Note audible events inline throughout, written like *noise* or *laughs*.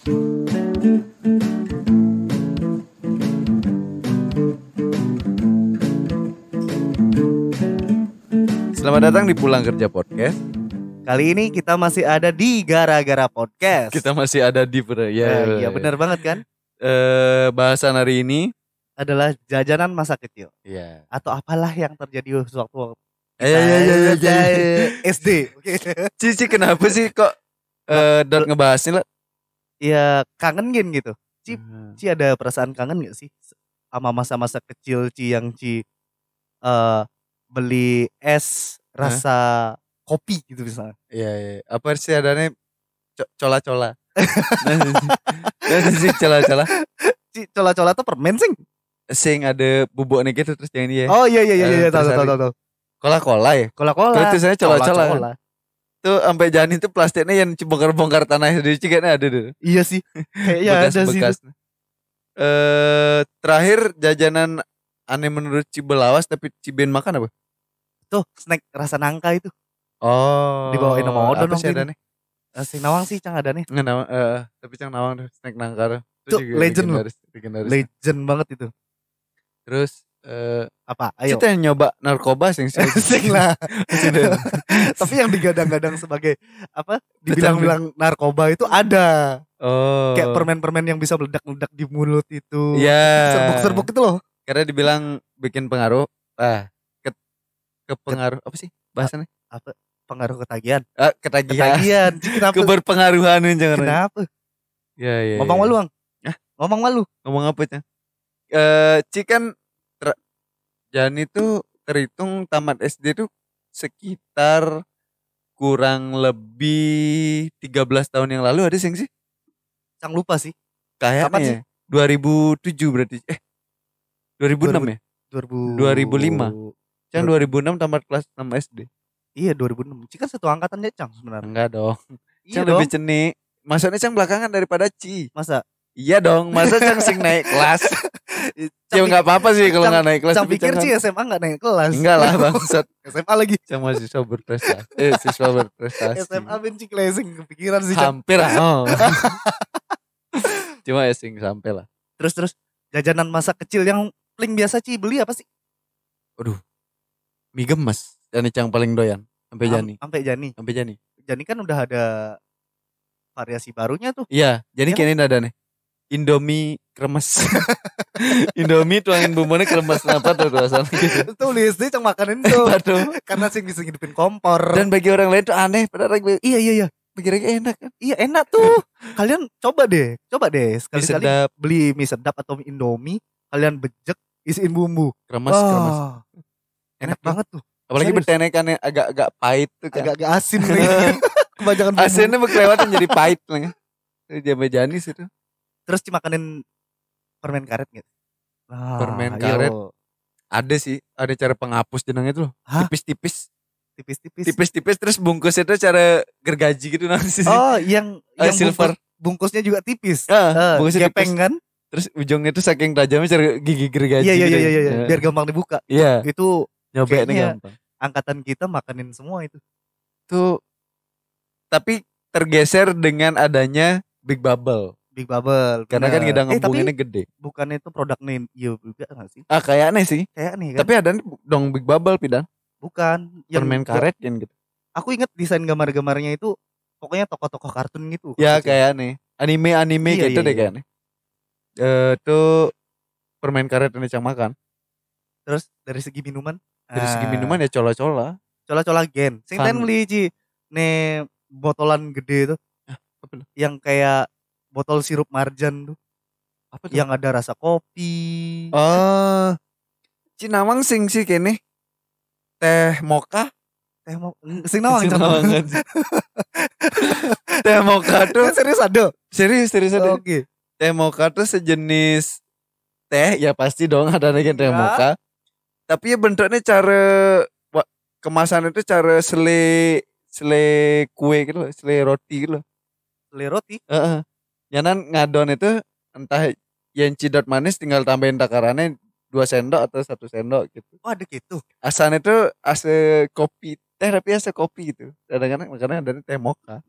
Selamat datang di Pulang Kerja Podcast. Kali ini kita masih ada di gara-gara podcast. Kita masih ada di Ya, ya, iya benar banget kan? Eh bahasan hari ini Adalah jajanan masa kecil ya. atau apalah yang terjadi sewaktu Eh, *laughs* ya, ya, ya, ya, ya, ya. SD. Oke. Cici kenapa sih kok eh dot ngebahas ini lah? Ya kangen gen gitu. Ci, Hmm. Ci ada perasaan kangen gak sih sama masa-masa kecil Ci yang Ci eh beli es rasa kopi gitu misalnya. Iya, iya. Apa sih adanya Co- cola-cola? *laughs* Nah, sih cola-cola. Ci cola-cola tuh permen sing. Sing ada bubuk nih gitu terus jangan dia. Oh iya iya iya Eh, iya tahu terus tahu ada- tahu tahu. Cola-cola ya. Cola-cola. Kalau tulisannya cola-cola. Tuh sampai jalan itu plastiknya yang bongkar-bongkar tanah di cikatnya ada tuh. Iya sih. *laughs* Kayaknya ada sih. bekas-bekas. Eh terakhir jajanan aneh menurut Cibelawas tapi Ciben makan apa? Tuh snack rasa nangka itu. Oh. Dibawain sama Odon Apa sih ada nih? Sing nawang sih cang ada nih. Nggak nawang, eh, tapi cang nawang snack nangka tuh. Itu juga legend legendaris, legendaris. Legend banget itu. Terus eh Apa? Ayo. kita yang nyoba narkoba sing *laughs* sing Sing lah. *laughs* Tapi yang digadang-gadang sebagai apa? Dibilang-bilang narkoba itu ada. Oh. Kayak permen-permen yang bisa meledak-meledak di mulut itu. Iya. Serbuk-serbuk itu loh. Karena dibilang bikin pengaruh. Ah, ke, ke pengaruh apa sih bahasanya? Pengaruh ketagihan. Ah, ketagihan. Ketagihan. Kenapa? Keberpengaruhan jangan. Kenapa? Ya, ya. Ngomong ya. malu, Bang. Hah? Ngomong malu. ngomong apa ya? Eh, Ci kan ter- Jan itu terhitung tamat SD itu sekitar kurang lebih 13 tahun yang lalu ada sing sih? Cang lupa sih. Kayaknya Kapan sih? ya. 2007 berarti. Eh 2006 ya? 2000 2005. Cang 2006 tamat kelas 6 SD. Iya 2006. Ci kan satu angkatan deh Cang sebenarnya. Enggak dong. Iya Cang dong. lebih cenik. Maksudnya Cang belakangan daripada Ci. Masa? Iya dong, masa Cang sing naik kelas. *laughs* ya Cang, enggak apa-apa sih kalau enggak naik kelas. Cang tapi pikir Ci SMA gak naik kelas. Enggak lah *laughs* bangsat. SMA lagi. Cang mahasiswa berprestasi. Eh, siswa berprestasi. SMA benci klasing kepikiran sih. Hampir oh. *laughs* Cuma ya sing sampai lah. Terus terus jajanan masa kecil yang paling biasa Ci beli apa sih? Mie gemes. Dan Cang paling doyan. Sampai Am- Jani. Sampai Jani. Sampai Jani. Jani kan udah ada variasi barunya tuh. Iya, Jani Iya. kayaknya ada nih. Indomie kremes. *laughs* Indomie tuangin bumbunya kremes apa tuh rasanya gitu. *laughs* Tulis deh cang makanin tuh. *laughs* Aduh. Karena sih bisa ngidupin kompor. Dan bagi orang lain tuh aneh, padahal iya iya iya. bagi enak kan. Iya enak tuh. kalian coba deh, coba deh Mie sekali-kali sedap, beli mie sedap atau mie Indomie, kalian bejek isiin bumbu. kremes, kremes. Wah, Enak enak banget tuh. Apalagi Serius. betenekannya agak-agak pahit tuh kan. Agak-agak asin nih. Kebanyakan bumbu. Asinnya berkelewatan jadi pahit kan. Jadi Janis itu. Terus Ci makanin permen karet gitu. Nah, Permen ayo. karet. Ada sih, ada cara penghapus jenengnya tuh. Tipis-tipis. Tipis-tipis. Tipis-tipis terus bungkusnya tuh cara gergaji gitu nanti sih. Oh, yang Eh, yang silver. bungkus- bungkusnya juga tipis. Ah, Eh, bungkusnya gepeng tipis. kan? Terus ujungnya tuh saking tajamnya cara gigi gergaji. Iya iya gitu. iya iya iya. Ya. Biar gampang dibuka. Iya, Itu nyobeknya kayaknya- gampang. angkatan kita makanin semua itu. Tuh tapi tergeser dengan adanya Big Bubble. Big Bubble. Karena kan bener. ngidang eh, tapi ngembunginnya gede. bukannya itu produknya iya juga nggak sih? Ah kayaknya sih. Kayak nih kan. Tapi ada nih dong Big Bubble pidang. bukan Permen karet kan gitu. Aku inget desain gambar-gambarnya itu pokoknya tokoh-tokoh kartun gitu. Ya kayak nih. Anime-anime Iya, gitu iya, deh iya. kayaknya. Eh tuh permen karet yang Cang makan. Terus dari segi minuman Dari segi ah, minuman ya cola-cola. cola-cola gen. Sing ten beli Ci. Ne botolan gede tuh. apa lu? Yang kayak botol sirup marjan tuh. Apa tuh? Yang ada rasa kopi. Oh. Cinawang sing sih kene. Teh moka. Teh mau sing nawang. Teh moka tuh serius ada. serius serius ada. Oke. Teh moka tuh sejenis teh ya pasti dong ada lagi teh Ya. moka. Tapi ya bentuknya cara kemasan itu cara sele sele kue gitu loh, sele roti gitu loh. Sele roti. Heeh. Nyanan ngadon itu entah yang cidot manis tinggal tambahin takarannya dua sendok atau satu sendok gitu. Oh ada gitu. Asalnya itu ase kopi teh tapi ase kopi gitu. Kadang-kadang makanya ada teh moka.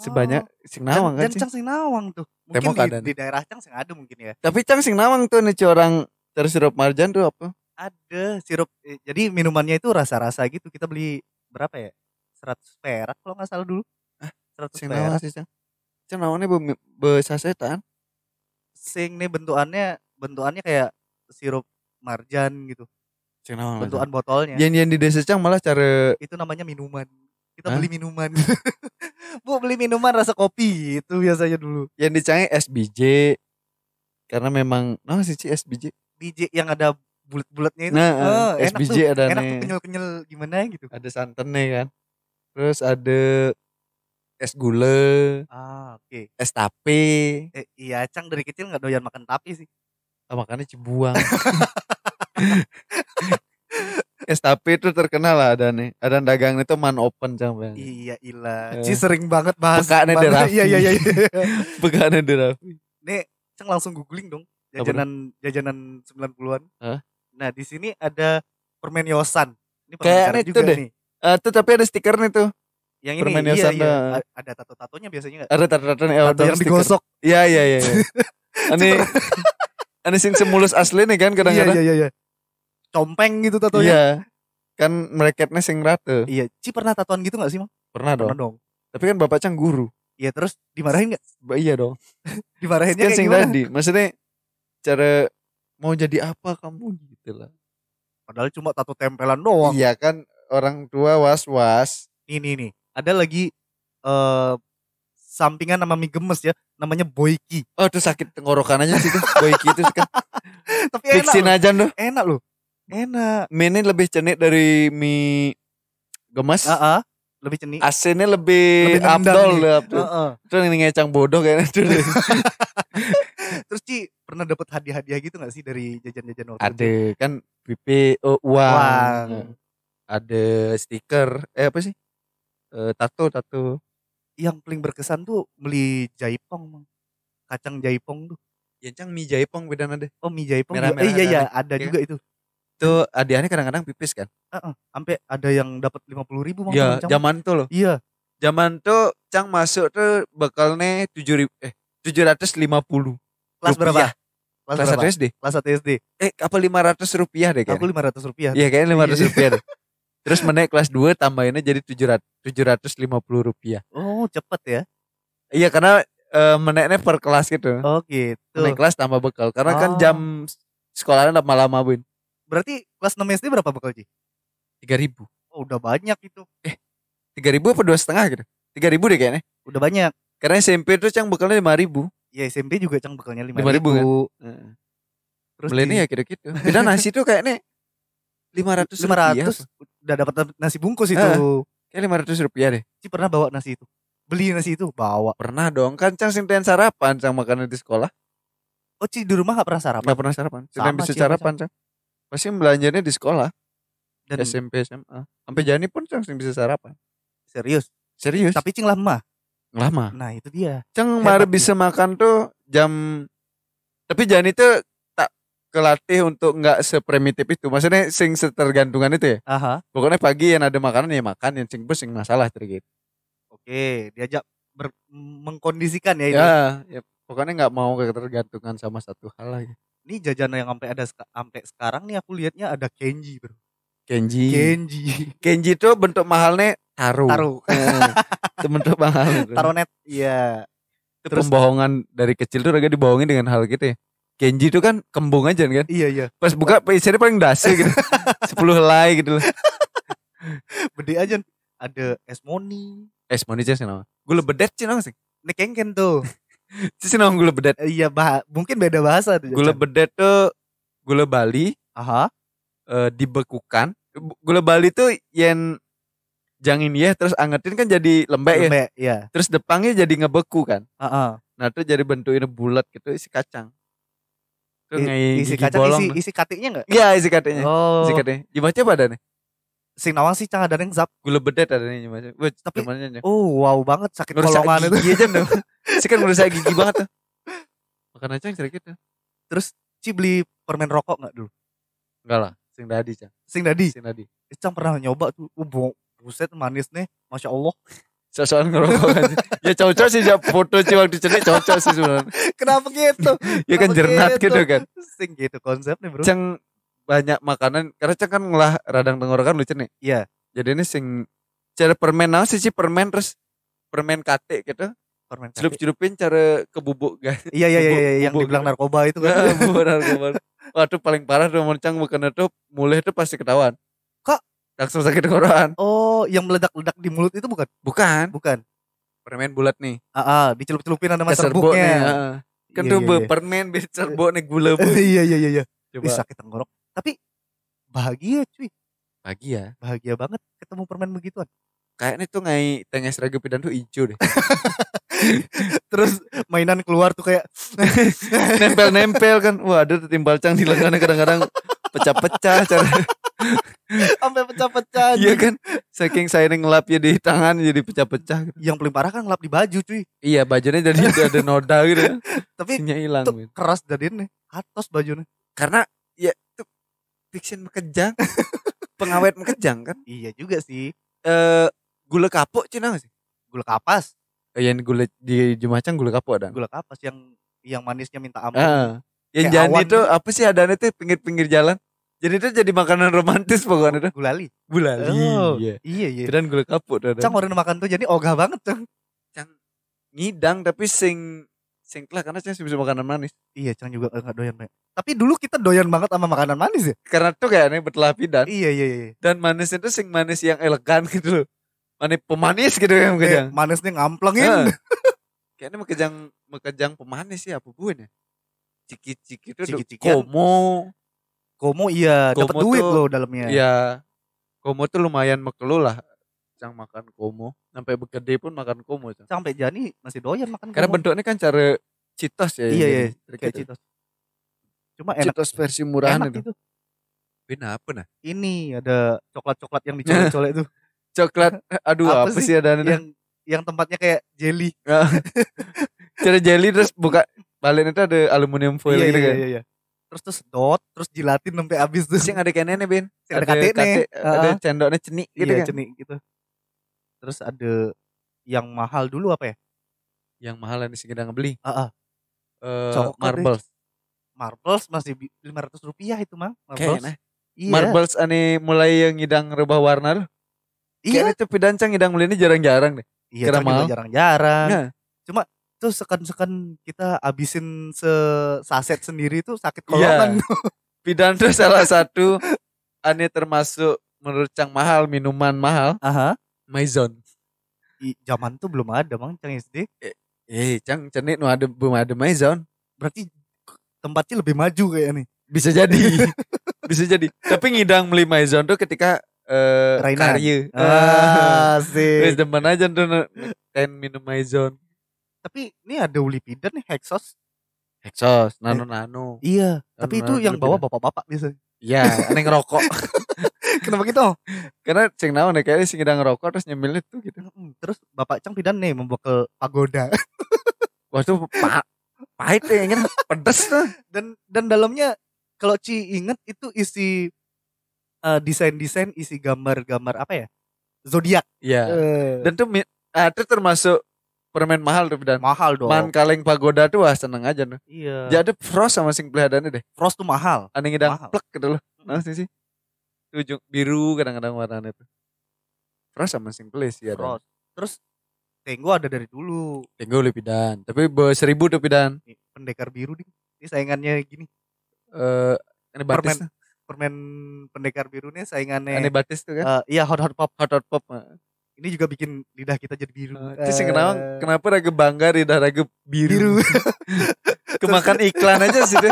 sebanyak sing Oh, nawang dan, kan dan sih. Cang sing nawang tuh. Mungkin di, di daerah Cang sing ada mungkin ya. Tapi cang sing nawang tuh nih orang terus sirup marjan tuh apa? Ada sirup. eh, Jadi minumannya itu rasa-rasa gitu. Kita beli berapa ya? 100 perak kalau nggak salah dulu. 100 Sing nawang perak. sih cang. Cang nawangnya be, be sasetan. Sing nih bentukannya bentukannya kayak sirup marjan gitu. Nawang. Bentukan botolnya. Yang yang di desa cang malah cara Itu namanya minuman. Kita Hah? beli minuman. *laughs* Bu beli minuman rasa kopi itu biasanya dulu. yang dicangin SBJ karena memang nah sih SBJ. DJ yang ada bulat-bulatnya itu. Nah, eh, enak SBJ tuh. ada Enak nih. tuh kenyal-kenyal gimana gitu. Ada santannya kan. Terus ada es gula, Ah, oke. es tape, Eh, iya, Cang dari kecil nggak doyan makan tapi sih. ah, makannya cibuang. *laughs* es tape itu terkenal lah ada nih. Ada dagang itu man open cang bang. Iya, ilah. Eh. Ci sering banget bahas. Pekaknya bahas- Derafi. Iya, iya, iya. Begaannya di Raffi. Nih, Cang langsung googling dong. Apa Jajanan jajanan 90-an. Hah? Nah, di sini ada permen yosan. Ini permen Kayaknya itu juga deh. nih. Eh, tuh tapi ada stikernya tuh. Yang permen ini iya, yosan iya. dah. A- Ada tato-tatonya biasanya nggak? Ada tato-tato nih. Tato yang digosok. Iya iya iya. iya. *laughs* Ini *laughs* ini sing semulus asli nih kan Iya, kadang-kadang. iya, iya, iya. Compeng gitu tatonya. Iya. Kan mereketnya sing rata. Iya, Ci pernah tatoan gitu gak sih, Mang? Pernah dong. Pernah dong. Tapi kan bapak cang guru. Iya, terus dimarahin gak? *laughs* Ba- Iya dong. Dimarahinnya Kan kayak sing gimana? tadi. Maksudnya cara mau jadi apa kamu gitu lah. Padahal cuma tato tempelan doang. Iya kan orang tua was-was. Ini nih, ada lagi eh sampingan nama mie gemes ya, namanya Boyki. Oh tuh sakit tenggorokan aja sih tuh. Boyki itu kan. *laughs* Tapi enak loh. aja tuh. Enak loh. Enak. Mie ini lebih cenik dari mie gemes. Ah, ah. lebih cenik. Asinnya lebih, Lebih abdol nih. lah. Abdol. Heeh. Itu yang ngecang bodoh kayaknya. *laughs* Terus Ci pernah dapat hadiah-hadiah gitu gak sih dari jajan-jajan waktu itu? ada kan PP oh, uang. Uang. Ada stiker. Eh apa sih? Eh, tato tato. Yang paling berkesan tuh beli jaipong, Mang. Kacang jaipong tuh. Yang cang mie jaipong beda ada. Oh, mie jaipong. juga. Merah-merah Eh, iya iya, ada. ada Iya juga itu. Itu hadiahnya kadang-kadang pipis kan. Heeh. Sampai ada yang dapat 50 ribu Mang, Iya, Cang. zaman tuh loh. Iya. Zaman tuh cang masuk tuh bekalnya tujuh ribu eh tujuh ratus lima puluh Kelas berapa? Kelas, kelas satu? SD Kelas 1 SD. eh apa lima ratus rupiah deh Aku kayaknya 500 rupiah. iya kayaknya lima ratus Iya. rupiah deh terus menaik kelas 2 tambahinnya jadi tujuh ratus tujuh ratus lima puluh rupiah Oh, cepet ya. iya karena eh, menaiknya per kelas gitu Oh, gitu. naik kelas tambah bekal karena kan Oh. jam sekolahnya lama-lama bun Berarti kelas 6 SD berapa bekal, tiga ribu Oh, udah banyak itu. tiga ribu apa dua setengah gitu tiga ribu deh kayaknya Udah banyak. karena SMP tuh cang bekalnya lima ribu Ya SMP juga cang bekalnya 5 5.000 ribu. kan? Terus belinya ya gitu-gitu beda nasi tuh kayaknya *laughs* lima ratus lima ratus udah dapat nasi bungkus itu. Eh. kayak lima ratus rupiah deh Ci pernah bawa nasi itu. Beli nasi itu bawa. Pernah dong, kan Cang sinten sarapan Cang makanan di sekolah. Oh, Ci di rumah gak pernah sarapan. Gak pernah sarapan. Sinten bisa sarapan Cang. Pasti belanjanya di sekolah, Dan SMP, SMA. Sampai jani pun Cang sing bisa sarapan. serius. Serius? Tapi Cing lama. lama. Nah, itu dia. Cang nih. bisa makan tuh jam tapi jani tuh kelatih untuk nggak seprimitif itu. Maksudnya sing setergantungan itu ya. Aha. Pokoknya pagi yang ada makanan ya makan, yang sing bus sing masalah terus gitu. Oke, diajak ber- mengkondisikan ya itu. Ya, ya pokoknya nggak mau ketergantungan sama satu hal lagi. Ini jajanan yang sampai ada sampai sekarang nih aku lihatnya ada Kenji, Bro. Kenji. Kenji. Kenji tuh bentuk mahalnya taruh. Taruh. Itu bentuk mahal. itu. Taruh net. Iya. Itu Terus- pembohongan dari kecil tuh agak dibohongin dengan hal gitu ya. Kenji itu kan kembung aja kan. Iya, iya. Pas buka isinya paling dasi gitu. *laughs* 10 helai gitu loh. Bede aja. Ada Esmoni. Es mau sih nama. Gula bedet sih nama sih. Nekengken tuh. *laughs* Sih nama gula bedet. Iya, bah mungkin beda bahasa tuh. Gula bedet tuh gula Bali Aha. eh, dibekukan. Gula Bali tuh yang jangin ya terus angetin kan jadi lembek ya. Lembek, iya. Terus depannya jadi ngebeku kan. Heeh. Nah itu jadi bentuknya bulat gitu isi kacang. Isi kacang bolong. isi isi katiknya enggak? Iya isi katanya. Oh. Isi katanya. Gimana coba ada nih? Sing nawang sih cang ada yang zap. Gula bedet ada nih gimana? Wah, Tapi- nih. Oh, wow banget sakit kolongan itu. gigi aja dong. Si kan ngerusak gigi banget tuh. Makan aja yang gitu. Terus Ci beli permen rokok enggak dulu? Enggak lah. Sing dadi, Cang. Sing tadi. Sing dadi. Cang pernah nyoba tuh. Bo- buset manis nih. Masya Allah. Sosokan ngerokok kan. *laughs* ya cocok sih ya foto sih waktu celik cocok sih sebenarnya. Kenapa gitu? *laughs* Ya kan jernat gitu kan. Sing gitu konsepnya, Bro. Ceng banyak makanan karena ceng kan ngolah radang tenggorokan lucu nih. Iya. Jadi ini sing cara permen naon sih sih permen terus permen kate gitu. Permen. Celup-celupin cara kebubuk kan. Iya iya iya bubuk- iya, yang bubuk dibilang gitu. narkoba itu kan. Nah, *laughs* benar. Waduh paling parah tuh moncang bukan itu mulai itu pasti ketahuan. Kok? Langsung sakit tenggorokan. Oh, yang meledak-ledak di mulut itu bukan? Bukan. Bukan. Permen bulat nih. Ah, ah, dicelup-celupin ada mas Keserbuk nih. serbuknya. heeh. Kan Iya, tuh iya, iya. permen bisa serbuk nih gula. *laughs* Iya iya iya iya. Ih, Coba sakit tenggorok. Tapi bahagia cuy. ya. Bahagia banget ketemu permen begituan. Kayaknya tuh ngai tenges ragu pidan tuh hijau deh. *laughs* Terus mainan keluar tuh kayak *laughs* Nempel-nempel kan. Wah ada tuh timbal cang di lengannya kadang-kadang pecah-pecah. Cara. Sampai pecah-pecah. Iya kan. Saking saya ngelapnya di tangan jadi pecah-pecah. gitu. Yang paling parah kan ngelap di baju cuy. Iya bajunya jadi *laughs* ada noda gitu. Tapi hilang. Win. keras dadin nih. Atos bajunya. Karena ya itu fiction mekejang. *laughs* Pengawet mekejang kan. Iya juga sih. Eh gula kapuk Cina gak sih? Gula kapas. Eh, yang gula di Jumacang gula kapuk ada. Gula kapas yang yang manisnya minta ampun. Ah. Yang jadi itu apa sih adanya tuh pinggir-pinggir jalan. Jadi itu jadi makanan romantis pokoknya tuh. Gulali. Gulali. Oh, Iya. iya iya. Dan gula kapuk tuh ada. Cang orang makan tuh jadi ogah banget cang. Cang ngidang tapi sing sing lah karena saya bisa makanan manis. Iya cang juga enggak doyan banget. Tapi dulu kita doyan banget sama makanan manis ya. Karena tuh kayaknya berlapidan Iya iya iya. dan manis itu sing manis yang elegan gitu loh. Manis pemanis gitu yang Kayak mekejang. manisnya ngamplengin. Ah. *laughs* Kayaknya mekejang mekejang pemanis ya apa buahnya? Ciki-ciki itu Ciki-cikian. komo. Komo iya dapat duit tuh- loh dalamnya. Iya. Komo tuh lumayan mekelu lah. Cang makan komo. Sampai begede pun makan komo. Cang. Sampai Jani masih doyan makan Karena komo. bentuknya kan cara citos ya. Iya, iya, kayak gitu. Citos. Cuma enak Citos versi murahan enak itu. itu. Bina apa nah? Ini ada coklat-coklat yang dicolek-colek itu. *laughs* Coklat, aduh Apa apa, sih sih ada yang yang tempatnya kayak jelly. *laughs* cara jelly terus buka balik itu ada aluminium foil iya, gitu iya, kan. iya, iya. Terus terus dot, terus jilatin sampai habis tuh. Terus yang ada kenennya Ben. Yang ada katenya. ada Heeh. cendoknya cenik gitu iya, kan. cenik gitu. Terus ada yang mahal dulu apa ya? Yang mahal yang segede ngebeli. Eh, Coklat deh. marbles. Marbles masih lima ratus rupiah itu mang. Marbles. Kayaknya. Iya. Marbles ane mulai yang ngidang rubah warna tuh. Iya. Kayaknya tuh pidancang ngidang beli ini jarang-jarang deh. Iya, kira mahal. jarang-jarang. Nah, Tuh sekan-sekan kita abisin sesaset sendiri tuh sakit Iya. kolongan. pidan tuh salah satu ane termasuk menurut Cang mahal minuman mahal Aha. Maison. I, zaman tuh belum ada mang Cang SD. Eh, Cang cenik nu ada belum ada Maison. Berarti tempatnya lebih maju kayak nih. Bisa jadi. *laughs* Bisa jadi. Tapi ngidang beli Maison tuh ketika eh Rainan. karya. Ah, Wes sih. demen aja tuh ten minum Maison. Tapi ini ada Ulipidan nih Hexos. Hexos, nano-nano. Iya. Tapi itu Nano yang bawa bapak-bapak biasanya. Iya, aneh ngerokok. *laughs* Kenapa gitu? Karena cing naon ya kayaknya ngidang ngerokok terus nyemilnya tuh gitu. Terus bapak Cang Pidan nih membawa pagoda. *laughs* Wah itu pa pahit ya, ingin pedes tuh. dan dan dalamnya kalau Ci inget itu isi eh, desain-desain isi gambar-gambar apa ya? Zodiak. Iya. Eh, Dan tuh ah, itu termasuk permen mahal tuh dan mahal dong. man kaleng pagoda tuh wah seneng aja tuh. Iya. Jadi frost sama sing peliharaan deh. Frost tuh mahal. Aneh ngidang plek gitu loh. Nah sih sih. Ujung biru kadang-kadang warnanya tuh. Frost sama sing pelis ya. Frost. Terus Tenggo ada dari dulu. Tenggo lebih pidan. Tapi seribu tuh pidan. Nih, pendekar biru nih. Ini saingannya gini. Eh, aneh batis. Permen. Permen pendekar biru nih saingannya. Aneh batis tuh kan. eh, iya hot hot pop. Hot hot pop. Ini juga bikin lidah kita jadi biru. Terus sing Eh, kenapa kenapa raga bangga di raga biru. biru. *laughs* Kemakan iklan aja sih deh.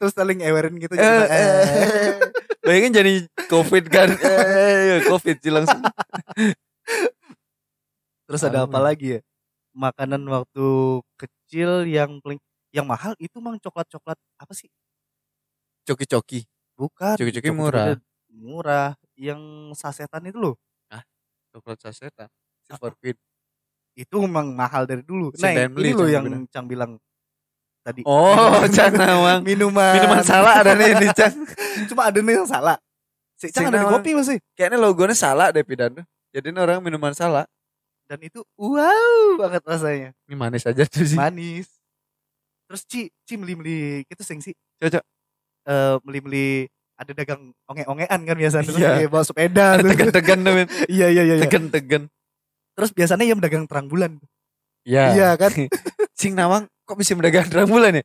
Terus saling ewerin gitu. Jadi, eh. Bayangin jadi covid kan. *laughs* *laughs* Covid sih langsung. Terus ada apa lagi ya? Makanan waktu kecil yang paling yang mahal itu mang coklat-coklat apa sih? Coki-coki. Bukan. Coki-coki coklat-coklatnya Murah. Yang sasetan itu loh. Coklat sasetan. Super fit. Itu memang mahal dari dulu. Si Nah, ini loh Cang yang bilang. Cang bilang tadi. Oh, Cang Nawang. Minuman. Minuman salah ada nih ini Cang. *laughs* Cuma ada nih yang salah. Si Cang ada di kopi masih. Kayaknya logonya salah deh pidan tuh. Jadi ini orang minuman salah. dan itu wow banget rasanya Ini manis aja tuh sih. manis terus Ci Ci beli-beli gitu sing sih Cocok. eh beli-beli ada dagang onge-ongean kan biasanya terus Iya. kayak bawa sepeda men. *laughs* iya iya iya iya. Tegan-tegan. terus biasanya yang dagang terang bulan Ya. iya kan *laughs* Sing Nawang kok bisa mendagang terang bulan ya?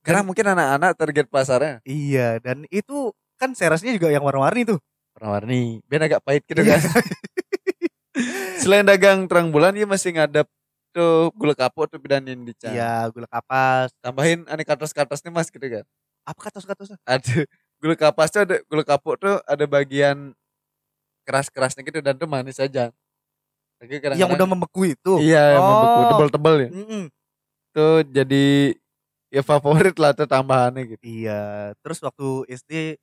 Karena mungkin anak-anak target pasarnya iya dan itu kan serasnya juga yang warna-warni tuh warna-warni. Biar agak pahit gitu Iya. kan. *laughs* Selain dagang terang bulan, dia masih ngadap tuh gula kapuk tuh bidanin di iya gula kapas Tambahin aneh katas-katas nih mas gitu kan. apa katos-katosnya Ada gula kapas tuh ada gula kapuk tuh ada bagian keras-kerasnya gitu dan tuh manis aja. Tapi yang udah membeku itu Iya, yang membeku Oh. tebel-tebel ya. Mm-mm. Tuh jadi ya favorit lah tuh tambahannya gitu. iya terus waktu SD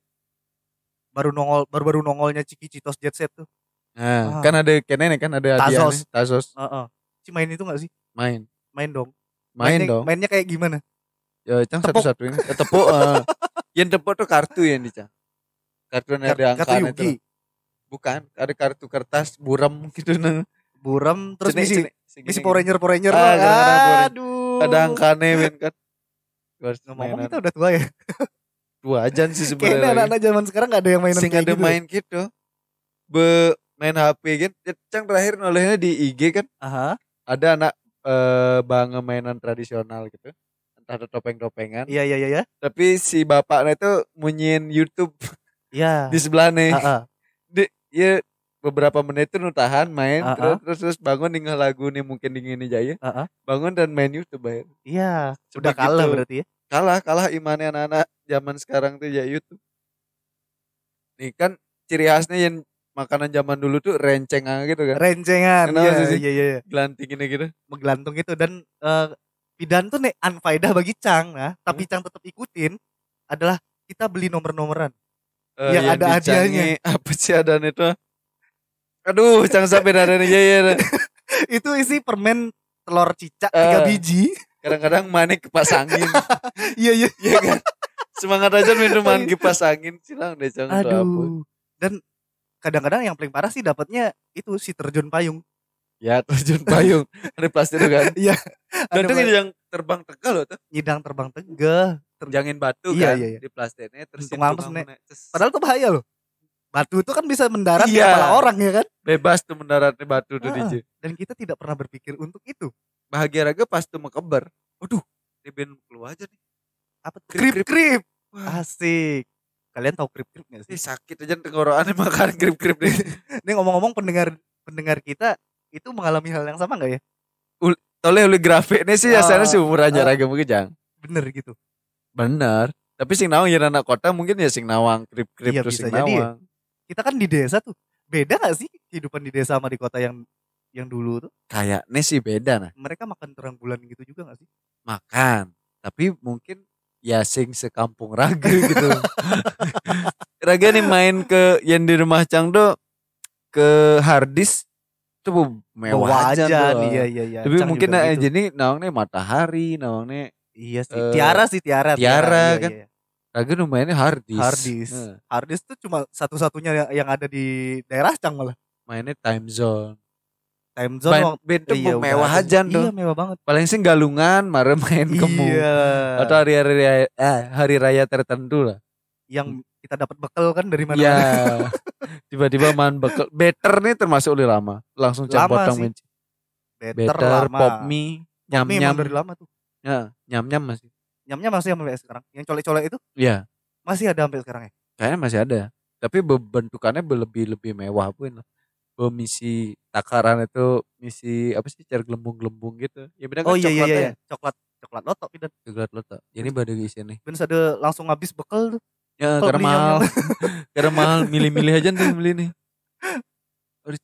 baru nongol baru-baru nongolnya Ciki Citos Jet Set tuh Nah, Ah. kan ada kene kan ada Tazos. nih, Tazos Heeh. Ci main itu gak sih main. main dong Main Mainnya- dong. mainnya kayak gimana Ya, Cang satu-satunya. Eh, tepuk. eh. *laughs* yang tepuk tuh kartu yang di Cang. Kartu yang ada angkanya itu. Bukan, ada kartu kertas buram *laughs* gitu nah. buram terus misi misi. Power Ranger Power Ranger Ah, Ranger. aduh Ada angkanya men kan. Ngomong kita udah tua ya *laughs* Dua aja sih kayaknya sebenarnya. anak-anak zaman sekarang gak ada yang mainan Sing kayak ada gitu main gitu. Be main HP kan. Cang terakhir nolehnya di IG kan. aha Ada anak eh bang mainan tradisional gitu. Ada topeng-topengan. iya iya iya iya Tapi si bapaknya itu munyin YouTube iya *laughs* di sebelah nih. Ah, ah. Di, ya beberapa menit itu nu tahan main Ah, terus, terus terus bangun tinggal lagu nih mungkin dingin nih jaya. Ah, ah. Bangun dan main YouTube bayar. iya udah Sebegitu. kalah berarti ya Kalah kalah imannya anak-anak zaman sekarang tuh ya YouTube. Nih kan ciri khasnya yang makanan zaman dulu tuh renceng aja gitu kan. rencengan Kenapa iya, sih? iya iya iya Gelanting ini gitu. menggelantung itu dan eh, pidan tuh nih unfaedah bagi Cang nah tapi Hmm. Cang tetap ikutin adalah kita beli nomor-nomoran Eh, Yang ada dicangi, hadiahnya. *laughs* Apa sih ada itu? Aduh, jangan sampai ada nih ya ya. itu isi permen telur cicak tiga biji Kadang-kadang manik kipas angin. *laughs* iya iya Iya kan? Semangat aja minuman kipas angin silang deh apa. aduh dan kadang-kadang yang paling parah sih dapatnya itu si terjun payung Ya terjun payung *laughs* ada plastik itu kan. Iya. Dan itu yang terbang tegal loh tuh. nyidang terbang tegeh Terjangin batu Iya, kan iya, iya. di plastiknya terus Untung yang ampes, tungang Nek. mana, terus padahal tuh bahaya loh batu itu kan bisa mendarat di Iya. kepala orang ya kan bebas tuh mendaratnya batu tuh Ah. DJ. dan kita tidak pernah berpikir untuk itu Bahagia raga pas tuh mekebar. Waduh, di band keluar aja nih. apa Krip, krip krip asik kalian tahu krip krip gak Ih, sih sakit aja tenggorokannya makan krip-krip nih. *laughs* ini ngomong-ngomong pendengar pendengar kita itu mengalami hal yang sama nggak ya Toleh oleh grafiknya sih ya Ah, sana sih umur aja raga mungkin jangan. bener gitu Bener. Tapi sing nawang ya anak kota mungkin ya sing nawang krip-krip Iya, terus bisa sing jadi ya. nawang. kita kan di desa tuh beda gak sih kehidupan di desa sama di kota yang yang dulu tuh Kayaknya sih beda nah. mereka makan terang bulan gitu juga gak sih Makan. Tapi mungkin ya sing sekampung raga *laughs* gitu. raga nih main ke yang di rumah Cang tuh ke hardis tuh mewah aja, tuh. iya iya iya Tapi Cang mungkin nah, gitu. jadi nawangnya matahari, nawangnya iya sih eh, tiara sih tiara tiara iya, kan. iya. nu mainnya hardis. hardis Heeh. hardis tuh cuma satu-satunya yang- yang ada di daerah Cang malah mainnya time zone. time zone Main band tuh iya, mewah aja tuh. iya mewah banget Paling sing galungan, mare main kemu. iya Atau hari-hari raya, eh, hari raya tertentu lah. yang kita dapat bekal kan dari mana Ya. *laughs* Tiba-tiba main bekal. Better nih termasuk udah lama. Langsung Lama potong sih. better, Better, lama pop mie, nyam nyam. dari lama tuh Ya, nyam nyam masih. nyamnya masih sampai sekarang yang colek-colek itu Iya, masih ada sampai sekarang ya kayaknya masih ada. Tapi be- bentukannya be- lebih lebih mewah pun. Be- misi takaran itu misi apa sih cara gelembung-gelembung gitu. Ya benar oh kan iya iya iya coklatnya. iya. coklat coklat lotok dan Coklat lo tak. Jadi pada di sini. ben ada langsung habis bekal tuh Ya Kalau karena mahal. *laughs* karena mahal milih-milih aja tuh beli nih.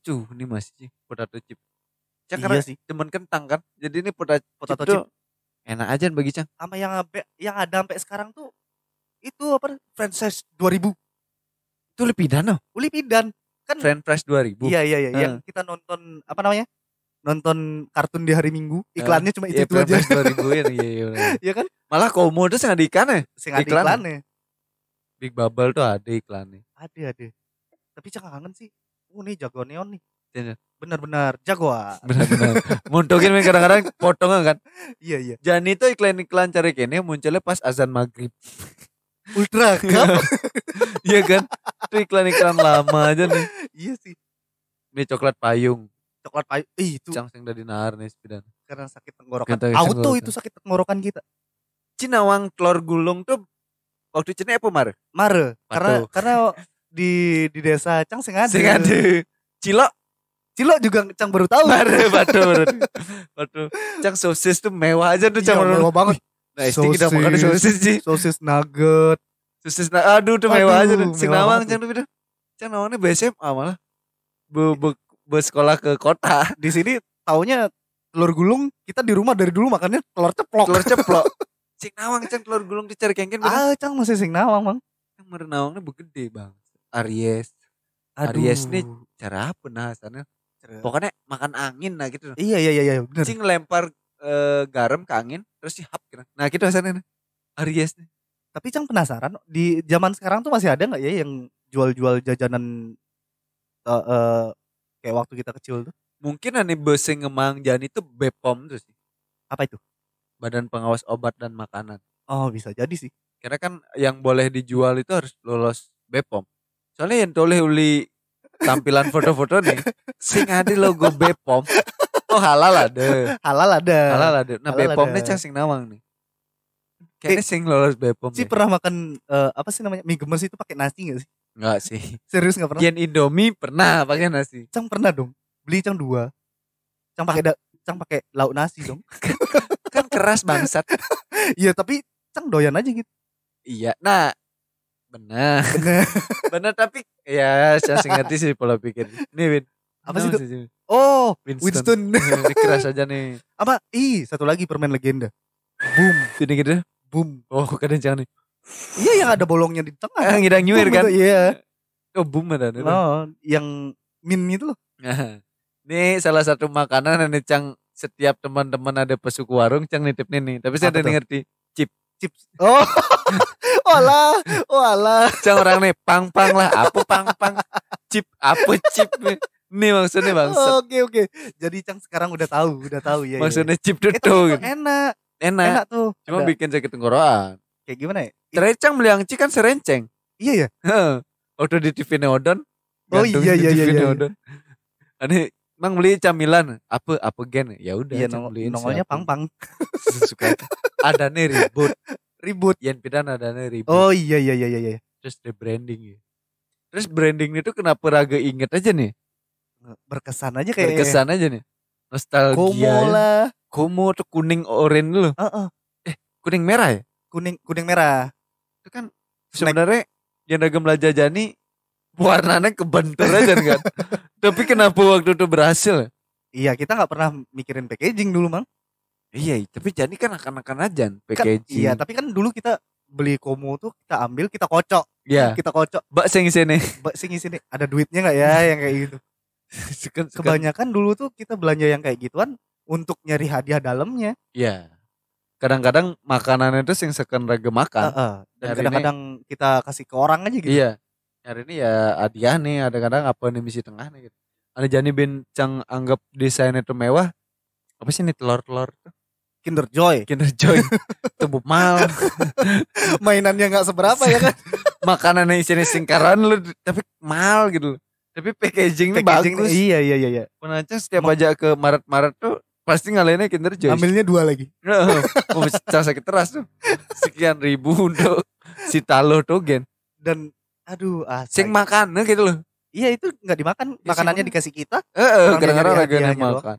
Cuh, ini masih sih potato chip. Cang karena iya sih temen kentang kan. Jadi ini potato, potato chip, chip enak aja bagi Cang. sama yang yang ada sampai sekarang tuh itu apa franchise 2000 Itu lebih dana. uli pidan kan Friend Price 2000. iya iya iya Eh. yang kita nonton apa namanya nonton kartun di hari minggu iklannya cuma itu Iya, itu Friend aja Price 2000 ya. Iya, iya. Iya kan Malah komo tuh ada ikannya. sing ada Iklan. iklannya Big Bubble tuh ada iklannya. ada ada tapi jangan kangen sih oh nih jago neon nih Iya. Benar-benar jagoan. *laughs* Benar-benar. Muntungin men kadang-kadang potongan kan. Iya iya. Jangan itu iklan-iklan cari kene munculnya pas azan maghrib. Ultra *laughs* Cup. Iya kan? Itu iklan-iklan lama aja nih. iya sih. Ini coklat payung. Coklat payu. Ih, itu Cang sing dari nahar nih sepidan. karena sakit tenggorokan. Auto itu sakit tenggorokan kita. Cinawang telur gulung tuh waktu cina apa mar? Mare. Karena karena di di desa Cang sing ada. Sing ada. Cilok Cilok juga Cang baru tahu. Mare, batu, batu. Batu. Cang sosis tuh mewah aja tuh Iya, cang. mewah banget. Nah, SD kita Sosis. makan sosis sih. Sosis nugget. Sosis nah, aduh tuh mewah aja tuh. Sing nawang cang tuh. Cang nawangnya BSMA malah. Be, be, bersekolah ke kota. Di sini taunya telur gulung kita di rumah dari dulu makannya telur ceplok. Telur ceplok. *laughs* Sing nawang cang telur gulung dicari kengken beda. Ah, Cang masih sing nawang, Bang. Yang merenawangnya begede bang. Aries. Aduh. Aries nih cara apa nah hasannya? Pokoknya makan angin nah gitu. Iya iya iya iya bener. Cing lempar eh, garam ke angin terus dihap gitu. Nah gitu hasannya. nih. Aries nih. Tapi Cang penasaran di zaman sekarang tuh masih ada nggak ya yang jual-jual jajanan eh, eh, kayak waktu kita kecil tuh? Mungkin ane bese ngemang jan itu BPOM tuh sih. Apa itu? Badan Pengawas Obat dan Makanan. Oh, bisa jadi sih. Karena kan yang boleh dijual itu harus lolos BPOM. Soalnya yang toleh uli tampilan foto-foto nih, sing ada logo BPOM. Oh halal ada. Halal ada. Halal ada. Nah Halal BPOM nih cang sing nawang nih. Kayaknya sing lolos BPOM Si deh. pernah makan eh, apa sih namanya? Mie gemes itu pakai nasi gak sih? Enggak sih. Serius gak pernah? Gen Indomie pernah pakai nasi. Cang pernah dong. Beli Cang dua. Cang pakai Cang pakai lauk nasi dong. *laughs* Kan keras bangsat. *laughs* Iya, tapi Cang doyan aja gitu. iya. Nah, benar. Benar *laughs* tapi ya saya sih ngerti sih pola pikir. Nih Win. Apa sih itu? Oh, Winston. Winston. Ini keras aja nih. *laughs* apa? Ih, satu lagi permen legenda. Boom, Gini gitu. boom. Oh, kadang jangan nih. Iya yang ada bolongnya di tengah. Ah, ngidang nyuir kan? Iya. Oh, boom ada. Oh, yang min itu loh. Nah, ini salah satu makanan yang Cang setiap teman-teman ada pesuku warung Cang nitip nih nih. Tapi saya udah ngerti. Chips. Oh. *laughs* Walah, walah. Cang orang nih pang-pang lah. Apa pang-pang? Chip. Apa chip? nih? Ini maksudnya bangsat. Oke, oke. Jadi Cang sekarang udah tahu, udah tahu ya. maksudnya chip itu gitu. enak. Enak. Enak tuh. Cuma Ada- bikin sakit tenggorokan. kayak gimana ya? Terakhir Cang beli angci kan serenceng. Iya ya. Waktu di TV Neodon. Oh, iya, iya, iya, iya. Neodon. Ini Mang beli camilan apa apa gen ya udah Cang nong- nongolnya siapa. pang-pang. *laughs* suka ada nih ribut Ribut. yang pidana ada nih ribut Oh iya iya iya iya iya. terus rebranding ya terus branding itu kenapa raga inget aja nih Berkesan aja kayak berkesan aja nih nostalgia Komo ya. lah. komo tuh kuning oranye dulu Heeh. kuning merah ya Kuning kuning merah. itu kan sebenarnya yang raga melajajani warnanya kebentur aja kan *laughs* tapi kenapa waktu itu berhasil Iya, kita nggak pernah mikirin packaging dulu, Mang. iya tapi jadi kan akan-akan aja Kan, packaging iya, tapi kan dulu kita beli komo tuh kita ambil, kita kocok. ya Kita kocok. mbak sing sini Mbak sini sini ada duitnya nggak ya yang kayak gitu. *laughs* Sekan- sekan- Kebanyakan dulu tuh kita belanja yang kayak gituan untuk nyari hadiah dalamnya. Iya. Kadang-kadang makanan itu sing seken raga makan. Heeh. Dan Hari kadang-kadang kita kasih ke orang aja gitu. Iya. Hari ini ya hadiah nih, ada kadang apa nih misi tengah nih gitu. Ada jani bencang anggap desain itu mewah. Apa sih nih telur-telur tuh? Kinder Joy. Kinder Joy. *laughs* Tumbuh mal. *laughs* Mainannya nggak seberapa ya kan? *laughs* Makanan yang isinya singkaran lu tapi mal gitu. Tapi packaging, Packaging bagus. Iya iya iya iya. Penancang setiap aja ke Maret-Maret tuh pasti ngalahinnya Kinder Joy. Ambilnya dua lagi. Oh, cara sakit teras tuh. Sekian ribu untuk si talo tuh gen. Dan aduh, ah, Sing makannya gitu loh. Iya itu nggak dimakan, Ya, makanannya sih, dikasih kita. Eh, kadang-kadang dia lagi makan.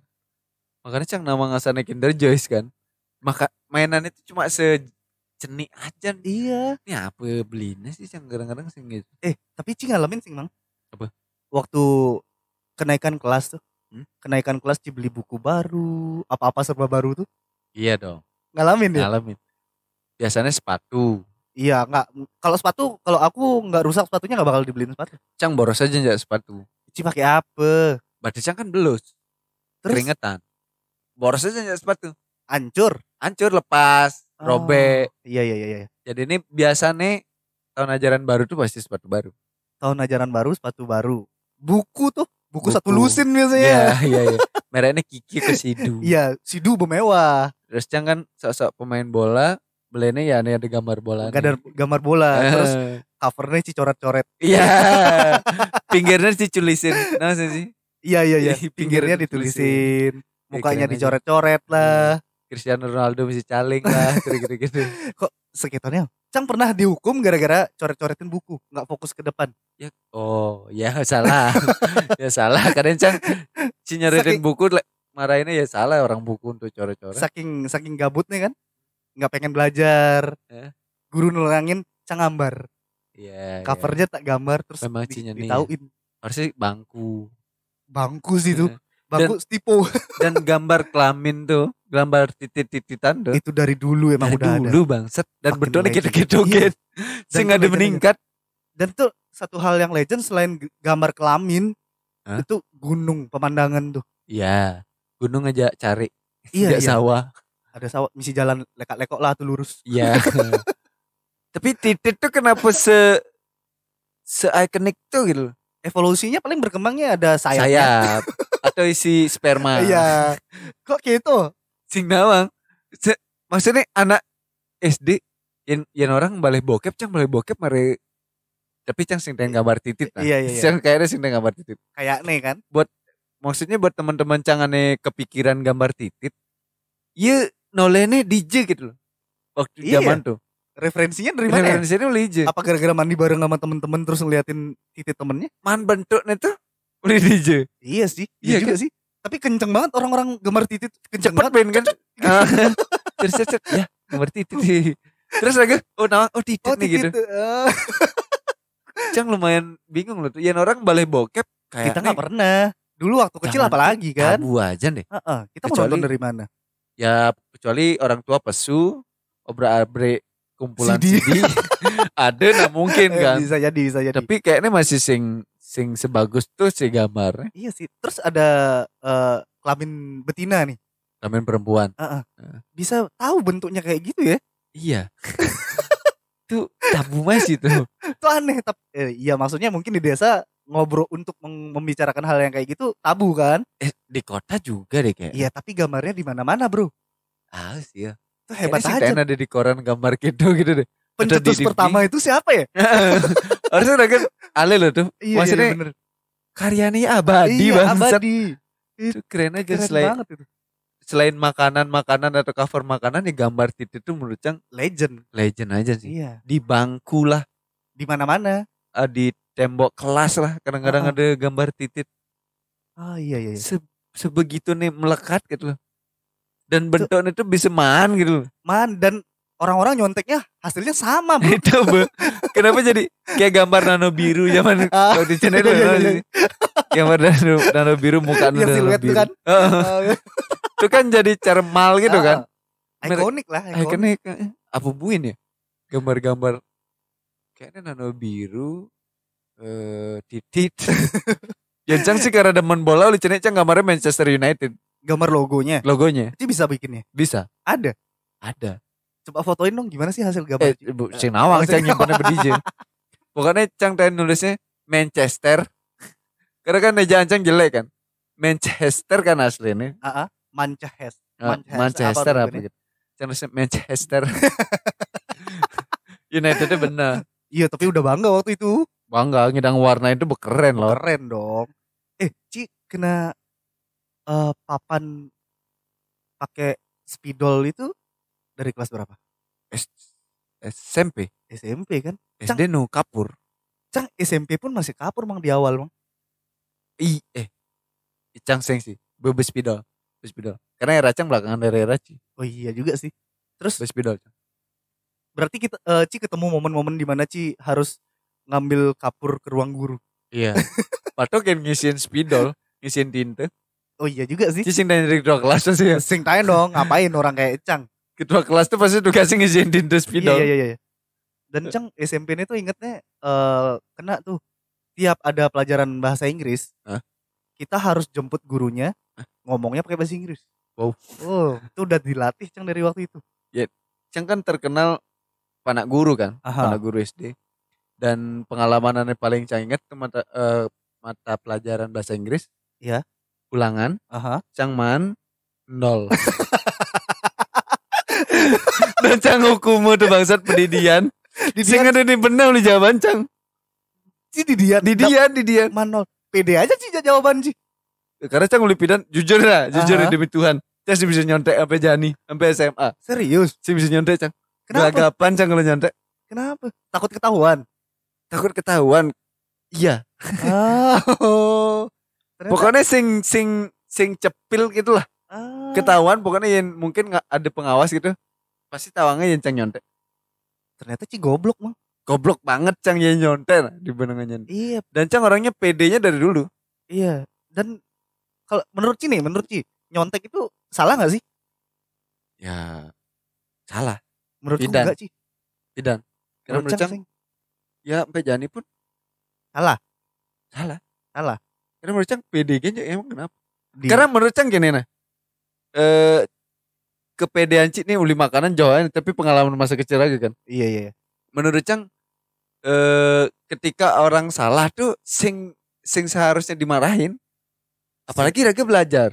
Makanya cang nama ngasana Kinder Joyce kan. Maka mainan itu cuma sejenik aja. Iya. Ini apa belinya sih cang kadang-kadang sing gitu. Eh, tapi Ci ngalamin sih, Mang. Apa? Waktu kenaikan kelas tuh. Hmm? Kenaikan kelas Ci beli buku baru, apa-apa serba baru tuh. Iya dong. Ngalamin ya? Ngalamin. Biasanya sepatu. Iya, nggak kalau sepatu, kalau aku nggak rusak sepatunya nggak bakal dibeliin sepatu. Cang boros aja nggak sepatu. Ci pakai apa? Berarti cang kan belus. Terus Keringetan. Boros aja nggak sepatu. hancur. Hancur lepas. Oh. Robek. Iya iya iya iya. Jadi ini biasa nih tahun ajaran baru tuh pasti sepatu baru. Tahun ajaran baru, sepatu baru. Buku tuh, buku, satu Buku. lusin Iya, biasanya. iya, iya. Mereknya Kiki ke Sidu. *laughs* Iya, Sidu bermewah. Terus Cang kan sok-sok pemain bola, belinya ya ini ada gambar bola. Gak ada gambar bola. Terus *laughs* covernya sih coret-coret. Iya. *laughs* Pinggirnya diculisin. Nah sih. Iya iya iya. Iya, Pinggirnya ditulisin. ditulisin, mukanya dicoret-coret lah. Cristiano Ronaldo mesti caling lah, *laughs* gitu-gitu. Sekitarnya. Cang pernah dihukum gara-gara coret-coretin buku, nggak fokus ke depan. Ya, oh, ya salah. ya salah. Kadang Cang si nyoretin Saking- buku marahinnya ya salah orang buku untuk coret-coret. Saking saking gabutnya kan, nggak pengen belajar. Eh. Guru nulangin Cang gambar. Iya. iya. Covernya tak gambar terus di, ditauin. Harusnya bangku. Bangku sih itu. Eh, Bangku stipo. *laughs* Dan gambar kelamin tuh, gambar titit-tititan tuh. itu dari dulu emang Dari udah ada. dulu bangset dan legend. gitu-gitu Dan Sehingga ada meningkat. Dan tuh satu hal yang legend selain gambar kelamin Hah? itu gunung pemandangan tuh. Iya. Gunung aja cari. Iya iya. sawah. Ada sawah misi jalan lekak-lekok lah tuh lurus. Iya. *laughs* Tapi titit tuh kenapa se se ikonik tuh gitu loh. Evolusinya paling berkembangnya ada sayapnya. Sayap atau isi sperma. *laughs* Iya. Kok gitu? Sing nawang. Maksudnya anak SD yang, yang orang balik bokep cang balik bokep mari tapi cang sing tengah gambar titit lah. Iya, iya, iya. Cang kayaknya sing tengah gambar titit. Kayak nih kan. Maksudnya buat teman-teman cang aneh kepikiran gambar titit. Iya nolene DJ gitu loh. Waktu Iya. zaman tuh. Referensinya dari mana? ya? Referensinya DJ. Apa gara-gara mandi bareng sama temen-temen terus ngeliatin titik temennya? Man bentuknya tuh oleh DJ. Iya sih. Iya Iya juga sih. Tapi kenceng banget orang-orang gambar titit. Kenceng Cepet banget. kan. Ah, *laughs* Terus cet, ya gambar titit sih. Terus lagi oh nama oh titit Oh nih gitu. titit. eh. Cang lumayan bingung loh tuh. Yang orang balik bokep kayak Kita nggak pernah. Dulu waktu kecil apalagi kan. tabu aja deh. Heeh, kita mau Kecuali- nonton dari mana? Ya kecuali orang tua pesu, obra abre kumpulan CD, CD. *laughs* ada nah mungkin Eh, kan. bisa jadi, bisa jadi. Tapi kayaknya masih sing sing sebagus tuh si gambar Iya sih. Terus ada eh, kelamin betina nih. kelamin perempuan. Heeh. Heeh. Bisa tahu bentuknya kayak gitu ya? Iya. *laughs* tuh tabu masih tuh. Itu aneh. Tapi eh, iya maksudnya mungkin di desa ngobrol untuk membicarakan hal yang kayak gitu tabu kan? Eh di kota juga deh kayak. Iya, tapi gambarnya di mana-mana, Bro. Ah sih ya. Itu hebat Kayaknya sih aja. Ten ada di koran gambar gitu gitu deh. Pencetus pertama itu siapa ya? *laughs* Harusnya udah kan ale loh tuh. Iya, Maksudnya iya, bener. karyanya abadi iya, banget. abadi. Itu keren aja Keren selain banget itu. selain makanan-makanan atau cover makanan ya gambar titit itu menurut Cang Legend. legend aja sih. Iya. Di bangku lah, Di mana-mana. eh, di tembok kelas lah kadang-kadang Ah. ada gambar titit. Oh iya iya. Se- sebegitu nih melekat gitu loh. Dan bentuknya itu bisa man gitu loh. Man dan orang-orang nyonteknya hasilnya sama, Bro. itu Be. Kenapa jadi kayak gambar nano biru zaman Ah, kalau di channel itu iya, iya, iya. gambar nano, nano biru muka nano tuh biru. kan. Itu kan jadi cermal gitu kan. Ah, Ikonik lah, ikonik. Apa buin ya? Gambar-gambar kayaknya nano biru eh titit. *laughs* Yang Cang sih karena demen bola oleh Cang gambarnya Manchester United Gambar logonya. logonya. Itu bisa bikinnya. Bisa. Ada. Ada. Coba fotoin dong gimana sih hasil gambar. Eh, bu, sing nawang Cang nyimpannya berdije. Pokoknya Cang tadi nulisnya Manchester. Karena kan ejaan Cang jelek kan. Manchester kan aslinya. Ah, ah. Manchester. Manchester, Manchester apa apa, gitu. Cang nulisnya Manchester. *laughs* Unitednya benar. Iya, tapi udah bangga waktu itu. Bangga ngidang warna itu bekeren loh. Keren dong. Eh, Ci kena eh, papan pakai spidol itu dari kelas berapa? S- SMP. SMP kan? SD nu kapur. Cang SMP pun masih kapur mang di awal mang. I eh. Cang seng sih. Bebes spidol. Bebes spidol. Karena era Cang belakangan dari era Ci. Oh iya juga sih. Terus Bebes spidol. Cang. berarti kita eh, Ci ketemu momen-momen di mana Ci harus ngambil kapur ke ruang guru. Iya. Patok yang ngisiin spidol. Ngisiin tinta. Oh iya juga sih. Ci sing dari ketua kelas tuh sih ya. Sing tanya dong, ngapain orang kayak Cang? Ketua kelas tuh pasti tugasnya ngisiin tinta spidol. Iya, iya, iya, iya. Dan Cang SMP ini tuh ingetnya eh kena tuh tiap ada pelajaran bahasa Inggris, Hah? kita harus jemput gurunya ngomongnya pakai bahasa Inggris. Wow. Oh, itu udah dilatih Cang dari waktu itu. Cang kan terkenal panak guru kan. Aha. Panak guru SD. Dan pengalaman yang paling Cang ingat tuh mata, eh, mata pelajaran bahasa Inggris. Iya. Ulangan, Aha. Cangman nol. *laughs* Dan Cang hukumu tuh bangsat pendidian. Di dia ada nih benar nih jawaban Cang. sih di dia Di dia, di dia. manol. Pede aja sih jawaban sih. Karena Cang ulipidan jujur lah, jujur Aha. demi Tuhan. Cang sih bisa nyontek sampai Jani, sampai SMA. Serius. Sih bisa nyontek Cang. Kenapa? Gelagapan Cang kalau nyontek. Kenapa? Takut ketahuan. Takut ketahuan. Iya. Oh. Ternyata- *laughs* Pokoknya sing sing sing cepil gitu lah. Ah. Ketahuan pokoknya yang mungkin nggak ada pengawas gitu. Pasti tawangnya yang Cang nyontek. Ternyata Ci goblok mah. Goblok banget Cang yang nyontek di benangannya. Iya, Dan Cang orangnya PD-nya dari dulu. iya. Dan kalau menurut Ci nih, menurut Ci, nyontek itu salah nggak sih? Ya salah. Menurutku Tidak. Tidak. Karena Menurut menurut Cang Cang. Ya sampai Jani pun Salah. salah. Salah. Karena menurut Cang PD nya emang kenapa? Di- Karena menurut Cang gini nah. Eh kepedean Cik nih uli makanan jauh tapi pengalaman masa kecil lagi kan. iya iya. iya. Menurut Cang eh ketika orang salah tuh sing sing seharusnya dimarahin. Apalagi Raga belajar,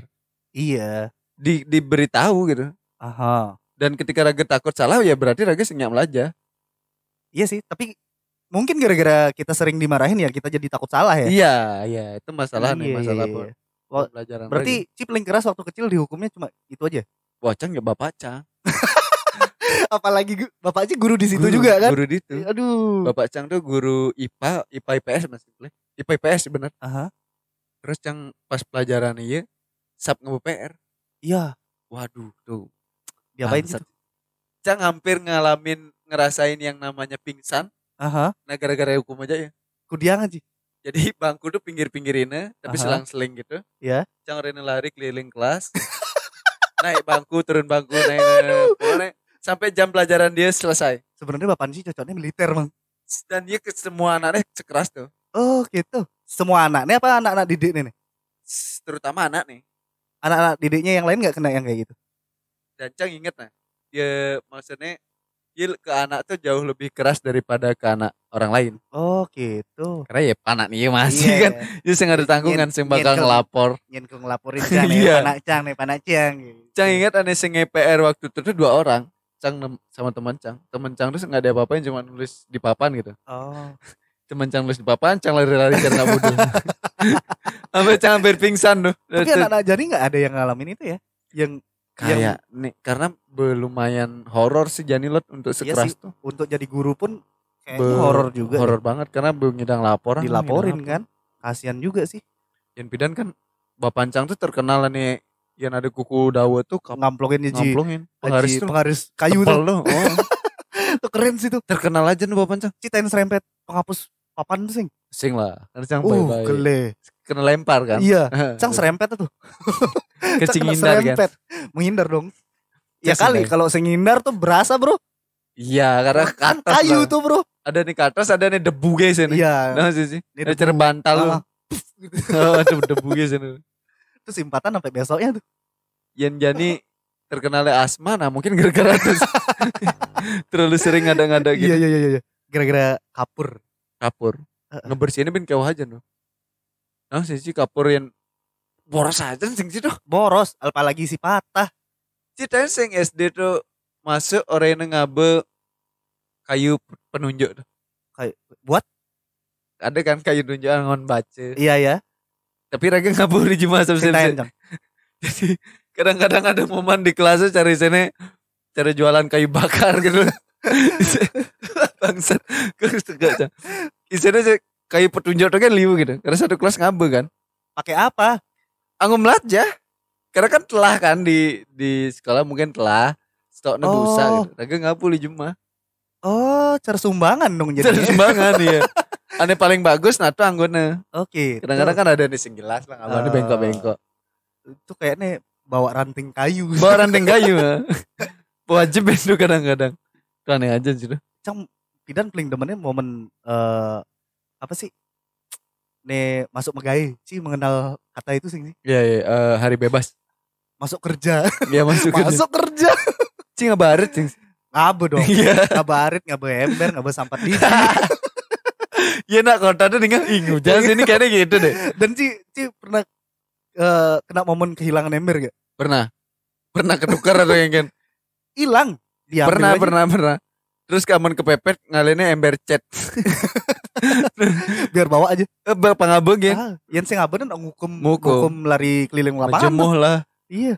Iya. di diberitahu gitu. Aha. Dan ketika Raga takut salah ya berarti Raga sing nyam aja. Iya sih, tapi mungkin gara-gara kita sering dimarahin ya kita jadi takut salah ya. Iya, iya, itu masalah nih, Iya, masalah iya, iya. Pelajaran. Berarti Ci paling keras waktu kecil dihukumnya cuma itu aja. Raga. wah Cang ya bapak Cang. *laughs* Apalagi Bapak Ci guru di situ Guru- juga kan? Guru di itu. Aduh. Bapak Cang tuh guru IPA, IPA IPS Mas. IPA IPS bener. Aha. Terus Cang pas pelajaran iya sab ngebu PR. Iya, Waduh, tuh. diapain gitu? Cang hampir ngalamin ngerasain yang namanya pingsan. Aha. Nah gara-gara hukum aja ya. Kudiangan Ci. Jadi *laughs* bangku tuh pinggir-pinggirinnya tapi Aha. selang-seling gitu. Ya. Cang Rene lari keliling kelas. *laughs* naik bangku, turun bangku, naik, naik, naik. Sampai jam pelajaran dia selesai. Sebenarnya Bapak Ci cocoknya militer, Bang. Dan dia ke semua anaknya sekeras tuh. Oh, gitu. Semua anak. Ini apa anak-anak didik nih? Terutama anak nih. Anak-anak didiknya yang lain nggak kena yang kayak gitu? Dan Cang inget nah. Ya maksudnya dia ke anak tuh jauh lebih keras daripada ke anak orang lain. Oh, gitu. Karena ya anak nih masih Iya, *laughs* kan. Dia sing ada tanggungan sing bakal ngelapor. Nyen ku ngelaporin Cang nih, *laughs* Iya. panak Cang nih, panak Cang. gitu. Cang ingat aneh sing PR waktu itu tuh dua orang. Cang sama teman Cang. Teman Cang tuh nggak ada apa-apain cuma nulis di papan gitu. Oh. *laughs* Teman Cang nulis di papan, Cang lari-lari karena bodoh. Sampai Cang hampir pingsan tuh. Tapi anak-anak jadi nggak ada yang ngalamin itu ya? Yang kayak nih karena lumayan horor sih Janilot untuk Iya sekeras sih, tuh. untuk jadi guru pun kayaknya horor juga. Horor banget karena belum ngidang laporan. Dilaporin kan? Kasihan juga sih. Yang pidan kan Bapak Cang tuh terkenal nih yang ada kuku dawa tuh kap- Ngamplongin Ji. ngamplongin penggaris tuh penggaris kayu tuh. Oh, *laughs* Tuh keren sih tuh. terkenal aja nih Bapak Cang. Citain serempet penghapus papan tuh sing. Sing lah. Karena Cang Uh, bye-bye. gele. Kena lempar kan. Iya, *laughs* Cang serempet tuh. *laughs* Kecing hindar kan. Menghindar dong. Ya Cang kali kalau sing ngindar tuh berasa, Bro. Iya, karena Kan kayu lah. tuh, Bro. Ada nih ke atas, ada nih debu guys ini. Iya. Nah sih sih. Ini Ada debu. cara bantal lu. Ah. *laughs* Oh, ada debu guys ini. Terus simpatan sampai besoknya tuh. Yang Jani terkenalnya asma, nah mungkin gara-gara terus terlalu sering ngada-ngada gitu. Iya, iya, iya, iya. Gara-gara kapur. Kapur. Heeh. Ngebersihinnya bin kau aja. Nah sih kapur yang boros aja sing sih tuh. Boros, apalagi si patah. Cita sing SD tuh masuk orang yang ngabe kayu penunjuk tuh. Kayak buat? Ada kan kayu tunjukan ngon baca. Iya ya. Tapi raga ngabur di. Ceritain, Cang. Jadi kadang-kadang ada momen di kelasnya cari sini cari jualan kayu bakar gitu. *laughs* *laughs* Bangsat. Cang. Isinya kayu petunjuk tuh kan liu gitu. Karena satu kelas ngabe kan. Pakai apa? Anggo melajah. Karena kan telah kan di di sekolah mungkin telah stoknya Oh. busa gitu. Raga ngabul di Jumat. Oh, cara sumbangan dong Jadi jadi. sumbangan ya. *laughs* Aneh paling bagus nah tuh anggona. Oke. Kadang-kadang kan ada nih sing gelas lah ngabulnya Ah. bengkok-bengkok. itu kayaknya bawa ranting kayu. Bawa ranting kayu *laughs* ya. Wajib itu kadang-kadang. Aneh aja sih tuh. Cang Pidan paling demennya momen eh apa sih? Nih masuk megai sih mengenal kata itu sih. Iya, iya, eh, hari bebas. Masuk kerja. Iya masuk *laughs* ke masuk kerja. Cing ngabarit cing. Ngabe dong. Iya. Ngabarit, ngabe ember, ngabe sampat di. *laughs* Iya nak kota tuh dengan ingu. Jangan sini kayaknya gitu deh. Dan Ci, Ci pernah eh, kena momen kehilangan ember gak? Pernah. Pernah ketukar atau yang kan? Hilang. Pernah, pernah, pernah. Terus kamu kepepet ngalennya ember cat. Biar bawa aja. Eh, Bapak ngabeng ya. Ah, yang sing ngabeun ngukum, Ngukum. ngukum lari keliling lapangan. Jemuh lah. Iya.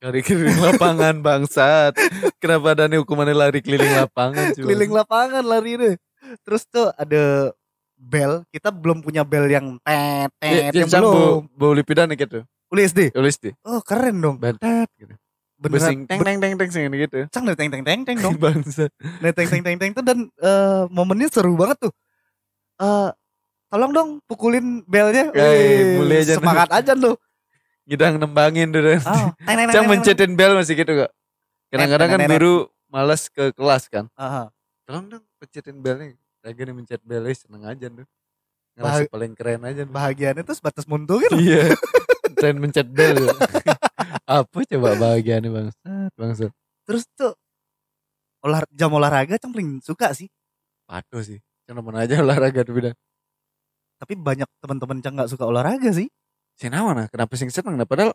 Lari keliling lapangan *laughs* bangsat. Kenapa ada nih hukumannya lari keliling lapangan? cuy? Keliling lapangan lari deh. Terus tuh ada bel. Kita belum punya bel yang tet Ya, tet yang belum. bau lipidan gitu. Uli SD. Tulis deh. Oh keren dong. Bantet gitu. Besing teng teng teng teng sing gitu. Cang teng teng teng teng dong. *laughs* Bangsat. Nah, teng teng teng teng tuh dan eh, momennya seru banget tuh. Eh tolong dong pukulin belnya. Eh, Wih, mulai aja semangat aja tuh. Ngidang nembangin tuh. Oh, teng, Cang mencetin bel masih gitu kok. Kadang-kadang kan guru malas ke kelas kan. Aha. Tolong dong pencetin belnya. Lagi nih mencet belnya seneng aja tuh. Ngerasa paling keren aja. Bahagiannya tuh sebatas muntul gitu. Iya. *laughs* Tren mencet bel. *laughs* Apa coba bahagiannya bangsat, bangsat. Terus tuh olah jam olahraga Cang paling suka sih. Patuh sih. Cuma aja olahraga tuh beda. Tapi banyak teman-teman Cang nggak suka olahraga sih. Naon nah, kenapa sing seneng nah padahal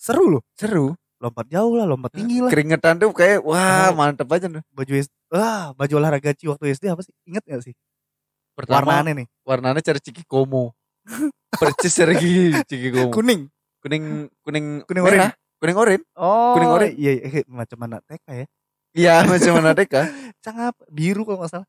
Seru loh. seru. Lompat jauh lah, lompat tinggi lah. Keringetan tuh kayak wah mantep aja tuh. Baju SD, wah baju olahraga Ci waktu SD apa sih? Ingat gak sih? Pertama Warnanya nih. warnanya cari ciki komo. Percis cari ciki komo. Kuning. Kuning kuning Kuning merah. Kuning oranye. Oh, Kuning oranye. Iya, iya, macam mana TK ya? Iya *laughs* macam mana Deka. Cang apa? Biru kalau nggak salah.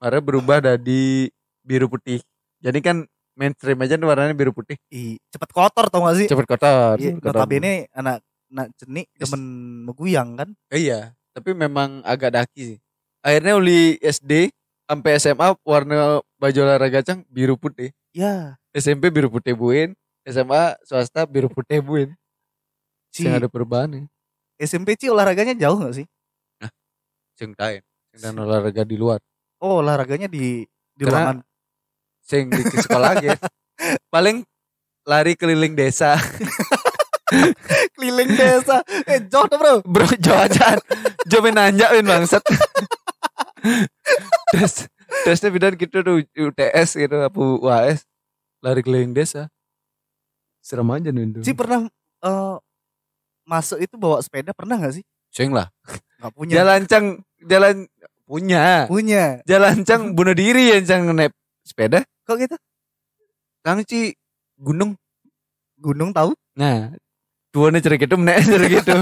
Warnanya berubah dari biru putih. Jadi kan mainstream aja warnanya biru putih. Ih, cepet kotor tau gak sih? Cepet kotor. Iya, cepet kotor. notabene anak anak cenik Yes. demen meguyang kan? Eh, iya, tapi memang agak daki sih. Akhirnya uli SD sampai SMA warna baju olahraga cang biru putih. Ya, SMP biru putih buin, SMA swasta biru putih buin. Sing ada perubahan nih. SMP Ci olahraganya jauh gak sih? Sing tain. Sing dan olahraga di luar. Oh, olahraganya di di Karena- ruangan. Sing di sekolah aja. *laughs* Paling lari keliling desa. *laughs* Keliling desa. Eh, jauh dong, Bro. Bro, jajan. Jo main nanjak main bangsat. *laughs* Terus tesnya bidan gitu tuh UTS gitu apa UAS lari keliling desa. Serem aja nih. Ci pernah eh, masuk itu bawa sepeda pernah gak sih? Sing lah. Gak punya. Jalan cang jalan punya. Punya. Jalan cang bunuh diri yang cang naik sepeda. Kok gitu? Kang Ci gunung. Gunung tahu? Nah, tuanya cerik itu menaik cerik itu.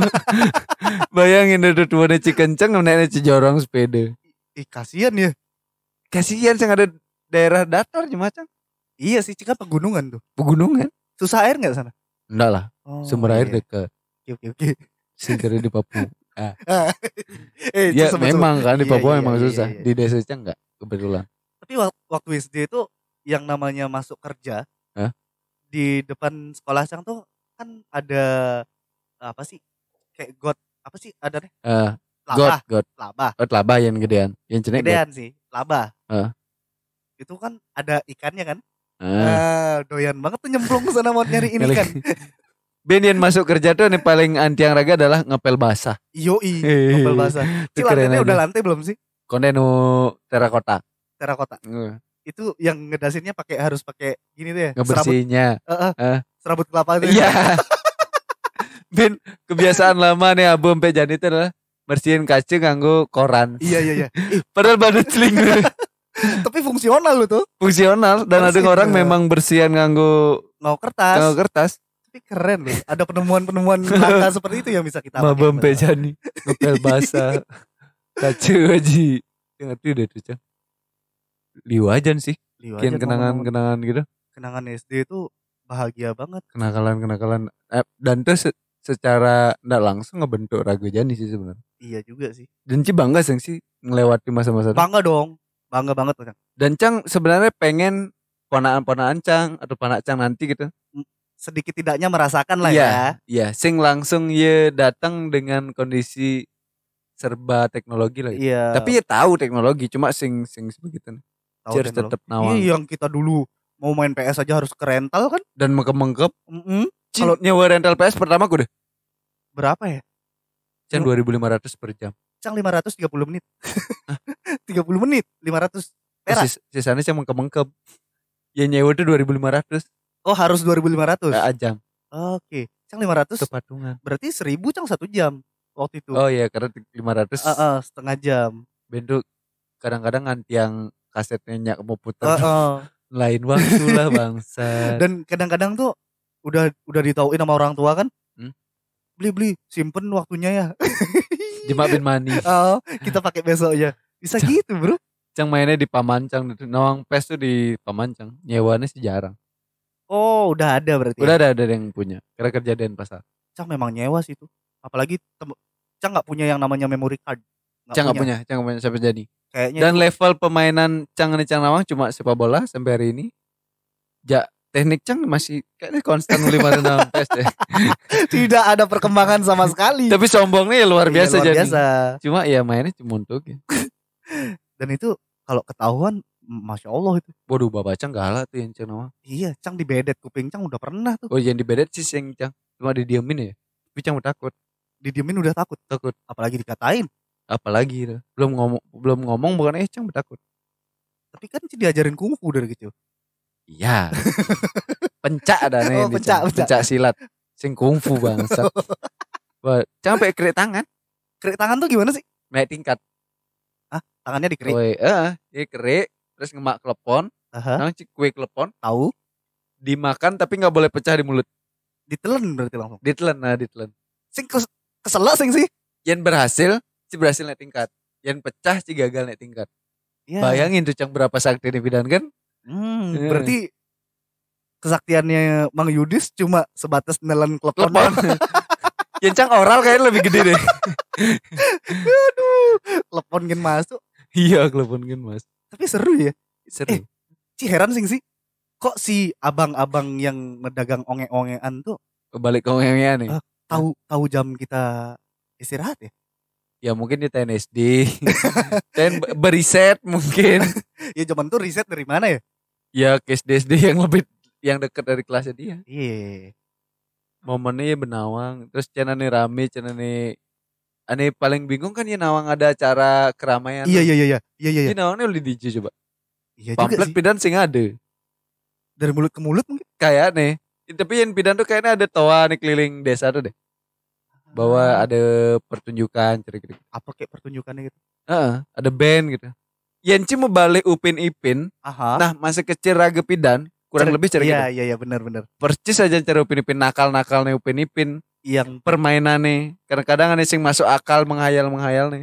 *laughs* Bayangin ada tuanya Ci kenceng menaiknya Ci jorong sepeda. Ih, kasihan ya. Kasihan cang ada daerah datar cuma cang. Iya sih, Ci kan pegunungan tuh. Pegunungan. Susah air nggak sana? Enggak lah, Oh, sumber air iya. dekat. Oke, oke, oke. Singkirnya di Papua. *laughs* eh, Ya sebut. memang kan di Iya, Papua iya, memang iya, susah. iya. Di desa Cang enggak kebetulan. Tapi wak- waktu SD itu yang namanya masuk kerja Hah? di depan sekolah Cang tuh kan ada apa sih? Kayak got apa sih? Ada deh. Eh, God, Labah, God. labah. Oh, labah yang gedean. Yang cenek. Gedean sih, labah. Hah? Itu kan ada ikannya kan? Ah. Ah, doyan banget tuh nyemplung ke sana mau nyariin Kali- ikan. Ben yang masuk kerja tuh yang paling anti yang raga adalah ngepel basah. Yoi, Hehehe. ngepel basah. Itu keren lantainya udah lantai belum sih? Konde nu terakota. Terakota. Eh, Itu yang ngedasinnya pakai harus pakai gini tuh ya. Serabut, Ngebersihnya. eh, eh, Eh. serabut kelapa tuh. ya. Iya. *laughs* ben kebiasaan lama nih abu sampai jadi itu adalah bersihin kaca nganggo koran. Iya iya iya. *laughs* Padahal badan celing *laughs* tapi fungsional lu tuh. fungsional dan ada orang memang bersihan nganggo No kertas. nganggo kertas. Tapi keren loh. Ada penemuan-penemuan *laughs* langka seperti itu yang bisa kita pakai. pejani ngepel basah. *laughs* Kaca aji. Ngerti deh tuh Cang. Liwajan sih. Ngomong-ngomong. kenangan-kenangan gitu. kenangan SD itu bahagia banget. Kenakalan-kenakalan. Eh, dan tuh se- secara nggak langsung ngebentuk ragu jani sih sebenarnya. Iya juga sih. Dan Ci bangga Cang, sih ngelewati masa-masa itu. Bangga dong. Bangga banget tuh. Kang. Dan Cang sebenarnya pengen ponaan-ponaan Cang atau panak Cang nanti gitu. Sedikit tidaknya merasakan lah Iya, ya. Iya, sing langsung ye datang dengan kondisi serba teknologi lah. gitu. Iya. Tapi ya tahu teknologi, cuma sing sing sebegitu. teknologi. tetap nawang. Iya, yang kita dulu mau main PS aja harus ke rental kan? Dan mengkep-mengkep. Mm-mm. Kalau Kalau- nyewa rental PS pertama aku deh. Berapa ya? Cang Hmm. 2500 per jam. Cang 530 menit. 30 *laughs* menit 500 Perak. Sis- sisanya cuma mengkem Ya nyewa tuh 2500 Oh harus 2500. Gak jam Oke. Cang 500 Itu patungan berarti 1000 cang satu jam waktu itu. Oh iya karena 500 Heeh, setengah jam. Bentuk kadang-kadang nganti yang kasetnya nyak mau puter Heeh. *laughs* lain waktu lah bangsa Dan kadang-kadang tuh udah udah ditauin sama orang tua kan. Hmm? Beli beli simpen waktunya ya. *laughs* Jema bin Mani oh, kita pakai besok ya. Bisa gitu, Bro. Cang mainnya di Pamancang Nawang PES tuh di Pamancang Nyewanya sih jarang Oh, udah ada berarti. Udah ya? ada ada yang punya Karena kerja Denpasar Cang memang nyewa sih itu. Apalagi tem- Cang nggak punya yang namanya memory card. Cang gak punya Cang gak punya sampai jadi Kayaknya Dan itu- level pemainan Cang nih Cang Nawang cuma sepak bola sampai hari ini. Ja, teknik Cang masih kayaknya konstan lima enam PES deh. tidak ada perkembangan sama sekali. Tapi sombongnya ya luar Iya, biasa luar jadi. biasa. Cuma ya mainnya cuma untuk ya. *laughs* Dan itu kalau ketahuan Masya Allah itu. Waduh, Bapak Cang galak tuh yang Cang Nawang. Iya, Cang dibedet kuping Cang udah pernah tuh. Oh, yang dibedet sih yang Cang. Cuma didiemin ya. Tapi Cang takut, Didiemin udah takut. takut. Apalagi dikatain. Apalagi. Belum ngomong belum ngomong bukan eh Cang takut. Tapi kan diajarin kungfu dari kecil. Iya. pencak ada nih. Oh, pencak, pencak. pencak silat. Sing kungfu bangsat. *laughs* Sampai kerik tangan, Kerik tangan tuh gimana sih? naik tingkat. Tangannya dikerik. Woi, eh, dia kerik, terus ngemak klepon, nang cik kue klepon, tahu. dimakan tapi nggak boleh pecah di mulut. Ditelan berarti langsung. Ditelan, nah ditelan. Sing kes keselak sing sih. Yang berhasil, si berhasil naik tingkat. Yang pecah, si gagal naik tingkat. Ya. Bayangin tuh cang berapa sakti kan? Hmm, Eh. berarti kesaktiannya Mang Yudis cuma sebatas nelan klepon. Klepon. *laughs* yang cang oral kayaknya lebih gede deh. *laughs* Aduh, klepon gen masuk. iya, klepon kan mas. Tapi seru ya. Seru. Eh. Ci heran sing sih. Kok si abang-abang yang ngedagang onge-ongean tuh Kebalik ke ngomongnya nih. Ah. tahu tahu jam kita istirahat ya? Ya mungkin di TNSD. *laughs* Dan beriset mungkin. Ya zaman tuh riset dari mana ya? Ya ke SD-SD *laughs* yang lebih yang dekat dari kelasnya dia. Iya. momennya ya benawang terus channel nih rame channel nih aneh paling bingung kan ya nawang ada acara keramaian Iya iya iya iya iya iya. nawangnya udah DJ coba Iya juga pamflet pidan sing ada Dari mulut ke mulut mungkin. kayak nih tapi yang pidan tuh kayaknya ada toa nih keliling desa tuh deh bahwa ada pertunjukan cerita apa kayak pertunjukannya gitu. Heeh, ada band gitu Yenci mau balik Upin Ipin Aha. nah masa kecil raga pidan kurang Cer- lebih cerita Iya gitu. iya iya benar benar. percis aja cara Upin Ipin nakal-nakal nih Upin Ipin Yang permainan nih kadang-kadang ada sing masuk akal menghayal menghayal nih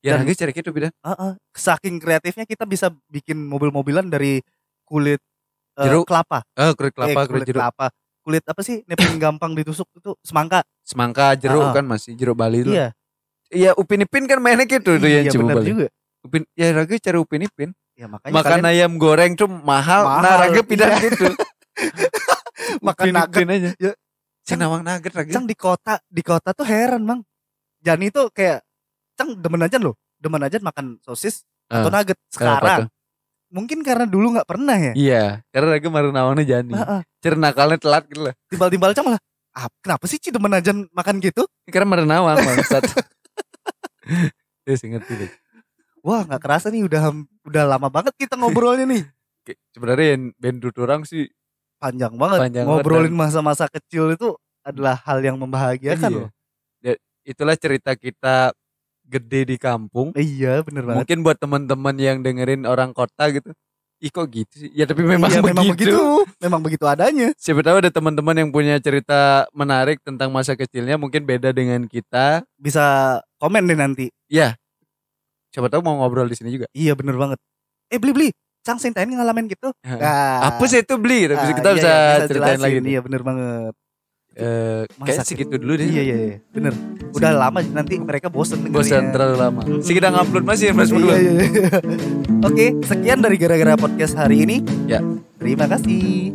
ya Dan- lagi cari gitu beda Heeh. saking kreatifnya kita bisa bikin mobil-mobilan dari kulit eh, Jeruk. kelapa. oh kulit kelapa Eh, kulit kulit jeruk kelapa. Kulit apa sih? Paling *laughs* gampang ditusuk itu semangka. semangka jeruk Ah, ah. kan masih jeruk Bali itu Iya. iya Upin Ipin kan mainnya gitu tuh iya yang benar juga. Upin ya lagi cari Upin Ipin Ya makanya makan kalian ayam goreng tuh mahal, nah Mahal, raga pindah iya. gitu *laughs* Makan Upin nugget. Aja Ya. si nawang nugget lagi Cang di kota, di kota tuh heran, Bang. Jani tuh kayak Cang demen aja loh. Demen aja makan sosis atau Ah, nugget sekarang. Mungkin karena dulu nggak pernah ya. iya karena lagi maru nawangnya jani Heeh. Cer nakalnya telat gitu lah Timbal-timbal Cang malah ah, kenapa sih Ci demen aja makan gitu? karena maru nawang bangsat *laughs* ya sih ngerti deh Wah, nggak kerasa nih udah udah lama banget kita ngobrolnya nih. *laughs* Sebenarnya yang band orang sih Panjang banget. Panjang Ngobrolin masa-masa kecil itu adalah hal yang membahagiakan Iya. loh. Ya, itulah cerita kita gede di kampung Iya, bener banget. mungkin buat teman-teman yang dengerin orang kota gitu ih kok gitu sih ya tapi memang, Iya, begitu. memang begitu. Memang begitu adanya. siapa tahu ada teman-teman yang punya cerita menarik tentang masa kecilnya mungkin beda dengan kita Bisa komen deh nanti. Siapa tahu mau ngobrol di sini juga Iya, bener banget. Eh, beli-beli. Cang Sintain ngalamin gitu. Nah, apa sih itu beli tapi ah, kita iya, bisa iya, ceritain jelasin. lagi nih Iya, bener banget. Eh, kayak segitu dulu deh Iya, iya, iya. Bener. Udah lama nanti mereka bosen bosan dengerinnya. terlalu lama Mm-mm. sih kita ngupload masih ya mas Iya, iya, iya. *laughs* Oke, sekian dari gara-gara podcast hari ini. Ya. Terima kasih.